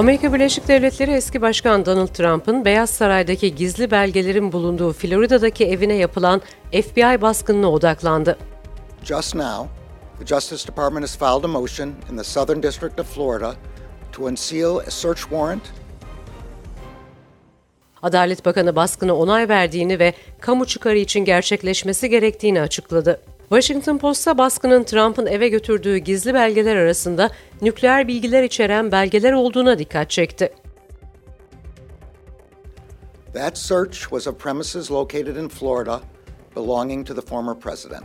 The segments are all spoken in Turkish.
Amerika Birleşik Devletleri eski başkan Donald Trump'ın Beyaz Saray'daki gizli belgelerin bulunduğu Florida'daki evine yapılan FBI baskınına odaklandı. Just now, the Justice Department has filed a motion in the Southern District of Florida to unseal a search warrant Adalet Bakanı baskına onay verdiğini ve kamu çıkarı için gerçekleşmesi gerektiğini açıkladı. Washington Post'a baskının Trump'ın eve götürdüğü gizli belgeler arasında nükleer bilgiler içeren belgeler olduğuna dikkat çekti. That search was of premises located in Florida belonging to the former president.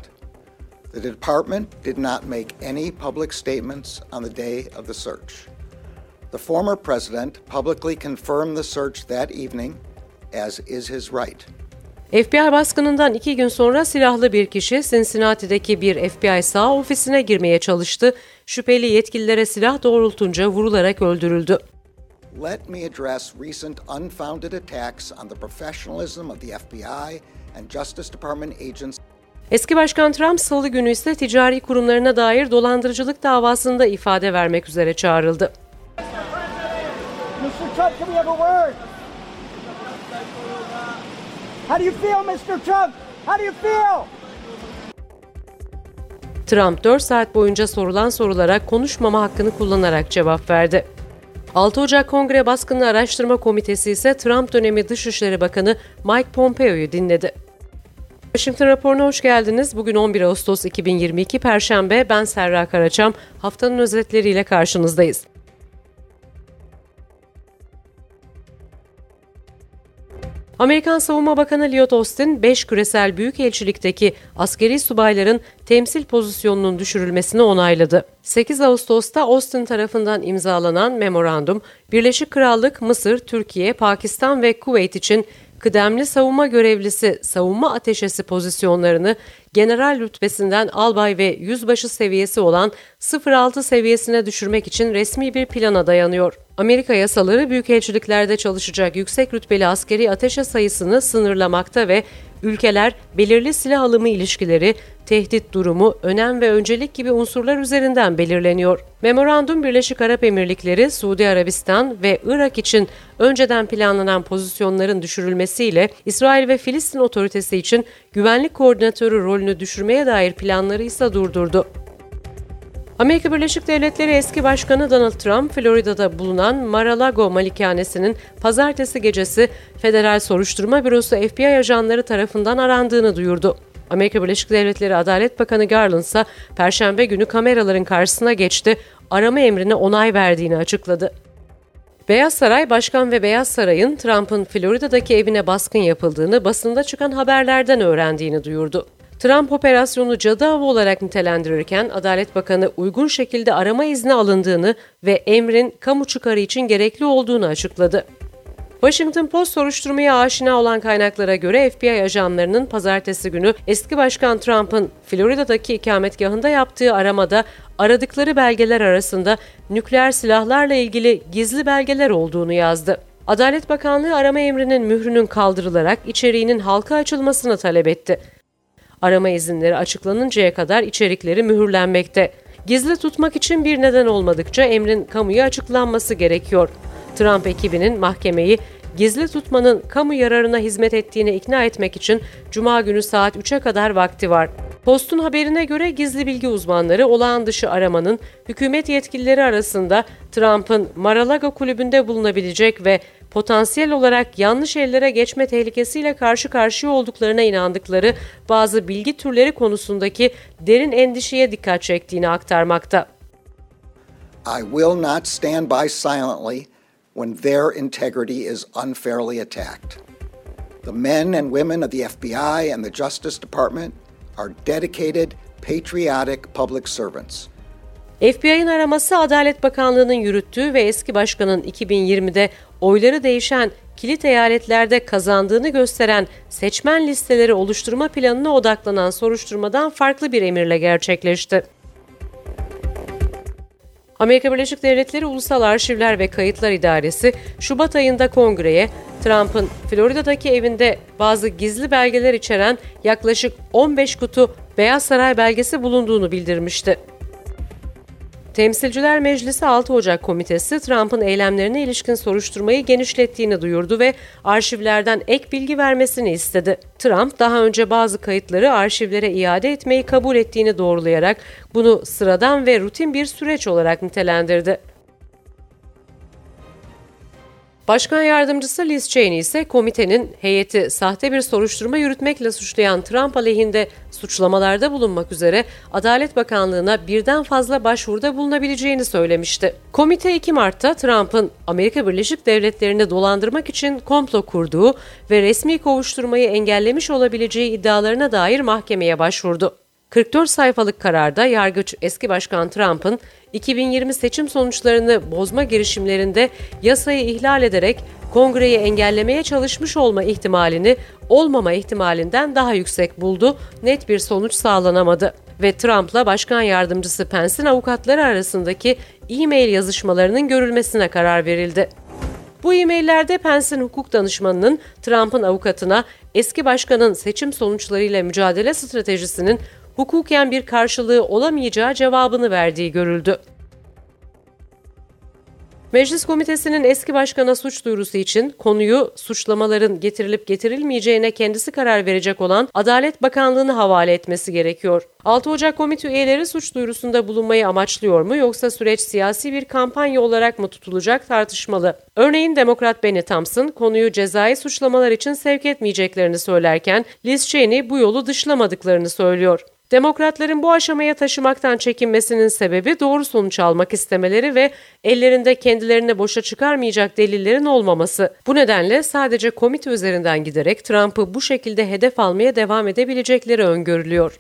The department did not make any public statements on the day of the search. The former president publicly confirmed the search that evening, as is his right. FBI baskınından iki gün sonra silahlı bir kişi Cincinnati'deki bir FBI sağ ofisine girmeye çalıştı. Şüpheli yetkililere silah doğrultunca vurularak öldürüldü. Let me address recent unfounded attacks on the professionalism of the FBI and Justice Department agents. Eski Başkan Trump salı günü ise ticari kurumlarına dair dolandırıcılık davasında ifade vermek üzere çağrıldı. Mr. Trump, can we have a word? How do you feel, Mr. Trump? How do you feel? Trump 4 saat boyunca sorulan sorulara konuşmama hakkını kullanarak cevap verdi. 6 Ocak Kongre Baskını Araştırma Komitesi ise Trump dönemi Dışişleri Bakanı Mike Pompeo'yu dinledi. Washington raporuna hoş geldiniz. Bugün 11 Ağustos 2022 Perşembe. Ben Serra Karaçam. Haftanın özetleriyle karşınızdayız. Amerikan Savunma Bakanı Lloyd Austin, 5 küresel büyükelçilikteki askeri subayların temsil pozisyonunun düşürülmesini onayladı. 8 Ağustos'ta Austin tarafından imzalanan memorandum, Birleşik Krallık, Mısır, Türkiye, Pakistan ve Kuveyt için kıdemli savunma görevlisi savunma ateşesi pozisyonlarını general rütbesinden albay ve yüzbaşı seviyesi olan 06 seviyesine düşürmek için resmi bir plana dayanıyor. Amerika yasaları büyükelçiliklerde çalışacak yüksek rütbeli askeri ateşe sayısını sınırlamakta ve ülkeler belirli silah alımı ilişkileri, tehdit durumu, önem ve öncelik gibi unsurlar üzerinden belirleniyor. Memorandum Birleşik Arap Emirlikleri, Suudi Arabistan ve Irak için önceden planlanan pozisyonların düşürülmesiyle İsrail ve Filistin otoritesi için güvenlik koordinatörü rolünü düşürmeye dair planları ise durdurdu. Amerika Birleşik Devletleri eski başkanı Donald Trump, Florida'da bulunan Mar-a-Lago malikanesinin pazartesi gecesi Federal Soruşturma Bürosu FBI ajanları tarafından arandığını duyurdu. Amerika Birleşik Devletleri Adalet Bakanı Garland ise Perşembe günü kameraların karşısına geçti, arama emrine onay verdiğini açıkladı. Beyaz Saray, Başkan ve Beyaz Saray'ın Trump'ın Florida'daki evine baskın yapıldığını basında çıkan haberlerden öğrendiğini duyurdu. Trump operasyonu cadı avı olarak nitelendirirken Adalet Bakanı uygun şekilde arama izni alındığını ve emrin kamu çıkarı için gerekli olduğunu açıkladı. Washington Post soruşturmaya aşina olan kaynaklara göre FBI ajanlarının pazartesi günü eski başkan Trump'ın Florida'daki ikametgahında yaptığı aramada aradıkları belgeler arasında nükleer silahlarla ilgili gizli belgeler olduğunu yazdı. Adalet Bakanlığı arama emrinin mührünün kaldırılarak içeriğinin halka açılmasını talep etti. Arama izinleri açıklanıncaya kadar içerikleri mühürlenmekte. Gizli tutmak için bir neden olmadıkça emrin kamuya açıklanması gerekiyor. Trump ekibinin mahkemeyi gizli tutmanın kamu yararına hizmet ettiğine ikna etmek için Cuma günü saat 3'e kadar vakti var. Post'un haberine göre gizli bilgi uzmanları olağan dışı aramanın hükümet yetkilileri arasında Trump'ın Mar-a-Lago kulübünde bulunabilecek ve potansiyel olarak yanlış ellere geçme tehlikesiyle karşı karşıya olduklarına inandıkları bazı bilgi türleri konusundaki derin endişeye dikkat çektiğini aktarmakta. I will not stand by silently when their integrity is unfairly attacked. The men and women of the FBI and the Justice Department are dedicated, patriotic public servants. FBI'ın araması Adalet Bakanlığı'nın yürüttüğü ve eski başkanın 2020'de oyları değişen kilit eyaletlerde kazandığını gösteren seçmen listeleri oluşturma planına odaklanan soruşturmadan farklı bir emirle gerçekleşti. Amerika Birleşik Devletleri Ulusal Arşivler ve Kayıtlar İdaresi Şubat ayında kongreye Trump'ın Florida'daki evinde bazı gizli belgeler içeren yaklaşık 15 kutu Beyaz Saray belgesi bulunduğunu bildirmişti. Temsilciler Meclisi 6 Ocak Komitesi Trump'ın eylemlerine ilişkin soruşturmayı genişlettiğini duyurdu ve arşivlerden ek bilgi vermesini istedi. Trump daha önce bazı kayıtları arşivlere iade etmeyi kabul ettiğini doğrulayarak bunu sıradan ve rutin bir süreç olarak nitelendirdi. Başkan yardımcısı Liz Cheney ise komitenin heyeti sahte bir soruşturma yürütmekle suçlayan Trump aleyhinde suçlamalarda bulunmak üzere Adalet Bakanlığı'na birden fazla başvuruda bulunabileceğini söylemişti. Komite 2 Mart'ta Trump'ın Amerika Birleşik Devletleri'ni dolandırmak için komplo kurduğu ve resmi kovuşturmayı engellemiş olabileceği iddialarına dair mahkemeye başvurdu. 44 sayfalık kararda yargıç eski başkan Trump'ın 2020 seçim sonuçlarını bozma girişimlerinde yasayı ihlal ederek kongreyi engellemeye çalışmış olma ihtimalini olmama ihtimalinden daha yüksek buldu. Net bir sonuç sağlanamadı ve Trump'la başkan yardımcısı Pence'in avukatları arasındaki e-mail yazışmalarının görülmesine karar verildi. Bu e-maillerde Pence'in hukuk danışmanının Trump'ın avukatına eski başkanın seçim sonuçlarıyla mücadele stratejisinin hukuken bir karşılığı olamayacağı cevabını verdiği görüldü. Meclis Komitesi'nin eski başkana suç duyurusu için konuyu suçlamaların getirilip getirilmeyeceğine kendisi karar verecek olan Adalet Bakanlığı'nı havale etmesi gerekiyor. 6 Ocak komite üyeleri suç duyurusunda bulunmayı amaçlıyor mu yoksa süreç siyasi bir kampanya olarak mı tutulacak tartışmalı. Örneğin Demokrat Benny Thompson konuyu cezai suçlamalar için sevk etmeyeceklerini söylerken Liz Cheney bu yolu dışlamadıklarını söylüyor. Demokratların bu aşamaya taşımaktan çekinmesinin sebebi doğru sonuç almak istemeleri ve ellerinde kendilerine boşa çıkarmayacak delillerin olmaması. Bu nedenle sadece komite üzerinden giderek Trump'ı bu şekilde hedef almaya devam edebilecekleri öngörülüyor.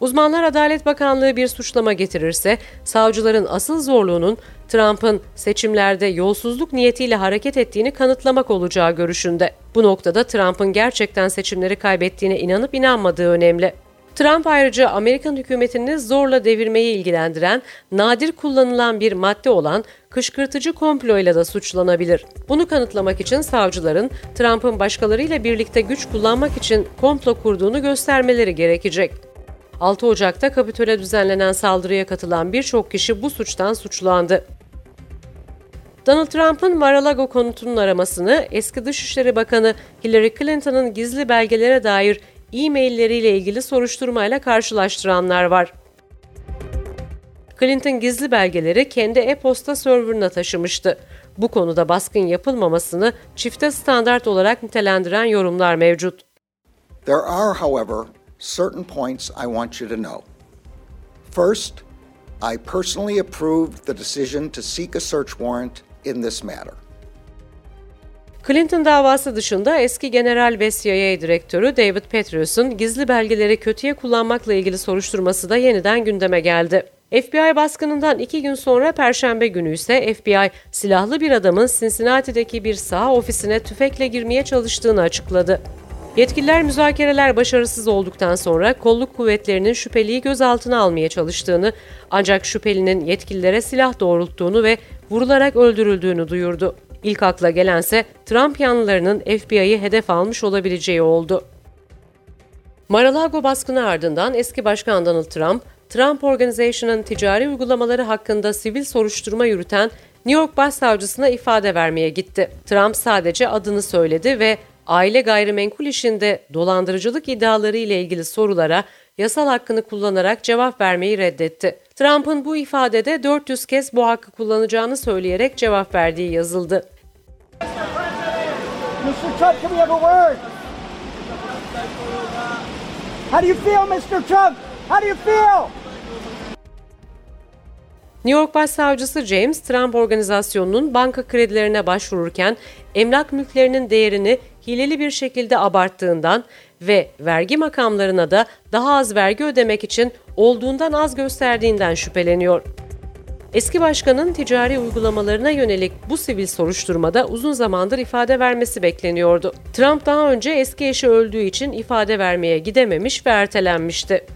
Uzmanlar Adalet Bakanlığı bir suçlama getirirse savcıların asıl zorluğunun Trump'ın seçimlerde yolsuzluk niyetiyle hareket ettiğini kanıtlamak olacağı görüşünde. Bu noktada Trump'ın gerçekten seçimleri kaybettiğine inanıp inanmadığı önemli. Trump ayrıca Amerikan hükümetini zorla devirmeyi ilgilendiren, nadir kullanılan bir madde olan kışkırtıcı komployla da suçlanabilir. Bunu kanıtlamak için savcıların Trump'ın başkalarıyla birlikte güç kullanmak için komplo kurduğunu göstermeleri gerekecek. 6 Ocak'ta Kapitol'e düzenlenen saldırıya katılan birçok kişi bu suçtan suçlandı. Donald Trump'ın Mar-a-Lago konutunun aramasını eski Dışişleri Bakanı Hillary Clinton'ın gizli belgelere dair e-mailleriyle ilgili soruşturmayla karşılaştıranlar var. Clinton gizli belgeleri kendi e-posta serverına taşımıştı. Bu konuda baskın yapılmamasını çifte standart olarak nitelendiren yorumlar mevcut. There are, however, certain points I want you to know. First, I personally approved the decision to seek a search warrant in this matter. Clinton davası dışında eski general ve CIA direktörü David Petraeus'un gizli belgeleri kötüye kullanmakla ilgili soruşturması da yeniden gündeme geldi. FBI baskınından iki gün sonra Perşembe günü ise FBI silahlı bir adamın Cincinnati'deki bir saha ofisine tüfekle girmeye çalıştığını açıkladı. Yetkililer müzakereler başarısız olduktan sonra kolluk kuvvetlerinin şüpheliyi gözaltına almaya çalıştığını ancak şüphelinin yetkililere silah doğrulttuğunu ve vurularak öldürüldüğünü duyurdu. İlk akla gelense Trump yanlılarının FBI'yi hedef almış olabileceği oldu. Mar-a-Lago baskını ardından eski başkan Donald Trump, Trump Organization'ın ticari uygulamaları hakkında sivil soruşturma yürüten New York Başsavcısına ifade vermeye gitti. Trump sadece adını söyledi ve aile gayrimenkul işinde dolandırıcılık iddiaları ile ilgili sorulara yasal hakkını kullanarak cevap vermeyi reddetti. Trump'ın bu ifadede 400 kez bu hakkı kullanacağını söyleyerek cevap verdiği yazıldı. Mr. Trump, can we have a word? How do you feel, Mr. Trump? How do you feel? New York Başsavcısı James, Trump organizasyonunun banka kredilerine başvururken emlak mülklerinin değerini hileli bir şekilde abarttığından ve vergi makamlarına da daha az vergi ödemek için olduğundan az gösterdiğinden şüpheleniyor. Eski başkanın ticari uygulamalarına yönelik bu sivil soruşturmada uzun zamandır ifade vermesi bekleniyordu. Trump daha önce eski eşi öldüğü için ifade vermeye gidememiş ve ertelenmişti.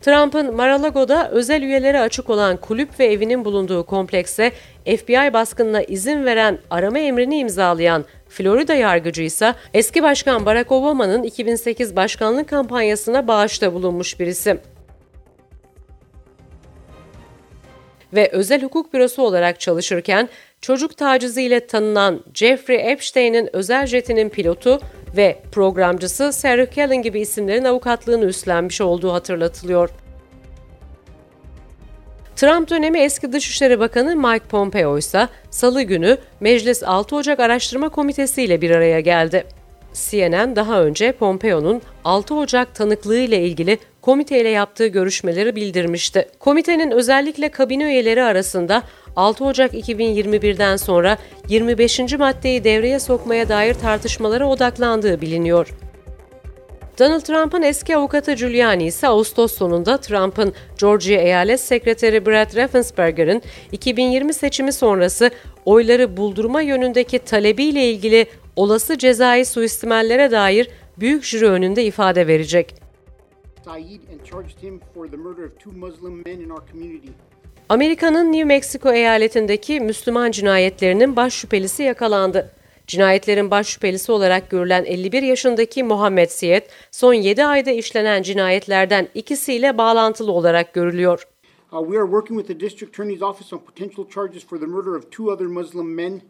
Trump'ın Mar-a-Lago'da özel üyelere açık olan kulüp ve evinin bulunduğu komplekse FBI baskınına izin veren arama emrini imzalayan Florida yargıcı ise eski başkan Barack Obama'nın 2008 başkanlık kampanyasına bağışta bulunmuş bir isim. ve özel hukuk bürosu olarak çalışırken çocuk taciziyle tanınan Jeffrey Epstein'in özel jetinin pilotu ve programcısı Sarah Kellen gibi isimlerin avukatlığını üstlenmiş olduğu hatırlatılıyor. Trump dönemi eski Dışişleri Bakanı Mike Pompeo ise salı günü Meclis 6 Ocak Araştırma Komitesi ile bir araya geldi. CNN daha önce Pompeo'nun 6 Ocak tanıklığı ile ilgili komiteyle yaptığı görüşmeleri bildirmişti. Komitenin özellikle kabine üyeleri arasında 6 Ocak 2021'den sonra 25. maddeyi devreye sokmaya dair tartışmalara odaklandığı biliniyor. Donald Trump'ın eski avukatı Giuliani ise Ağustos sonunda Trump'ın Georgia Eyalet Sekreteri Brad Raffensperger'ın 2020 seçimi sonrası oyları buldurma yönündeki talebiyle ilgili olası cezai suistimallere dair büyük jüri önünde ifade verecek. Amerika'nın New Mexico eyaletindeki Müslüman cinayetlerinin baş şüphelisi yakalandı. Cinayetlerin baş şüphelisi olarak görülen 51 yaşındaki Muhammed Siyet, son 7 ayda işlenen cinayetlerden ikisiyle bağlantılı olarak görülüyor. Uh, we are working with the District Attorney's Office on potential charges for the murder of two other Muslim men.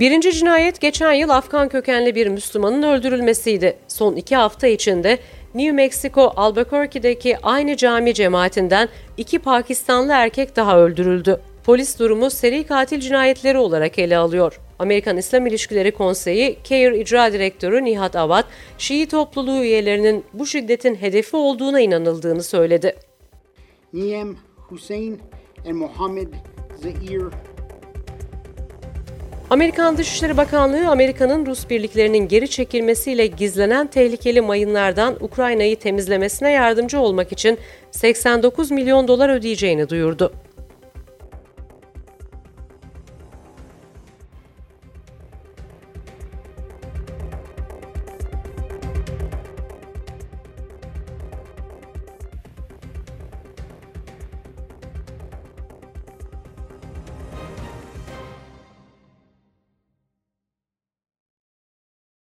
Birinci cinayet geçen yıl Afgan kökenli bir Müslümanın öldürülmesiydi. Son iki hafta içinde New Mexico Albuquerque'deki aynı cami cemaatinden iki Pakistanlı erkek daha öldürüldü. Polis durumu seri katil cinayetleri olarak ele alıyor. Amerikan İslam İlişkileri Konseyi, CAIR İcra Direktörü Nihat Avat, Şii topluluğu üyelerinin bu şiddetin hedefi olduğuna inanıldığını söyledi. Niem, Hussein and Mohammed Zair Amerikan Dışişleri Bakanlığı, Amerika'nın Rus birliklerinin geri çekilmesiyle gizlenen tehlikeli mayınlardan Ukrayna'yı temizlemesine yardımcı olmak için 89 milyon dolar ödeyeceğini duyurdu.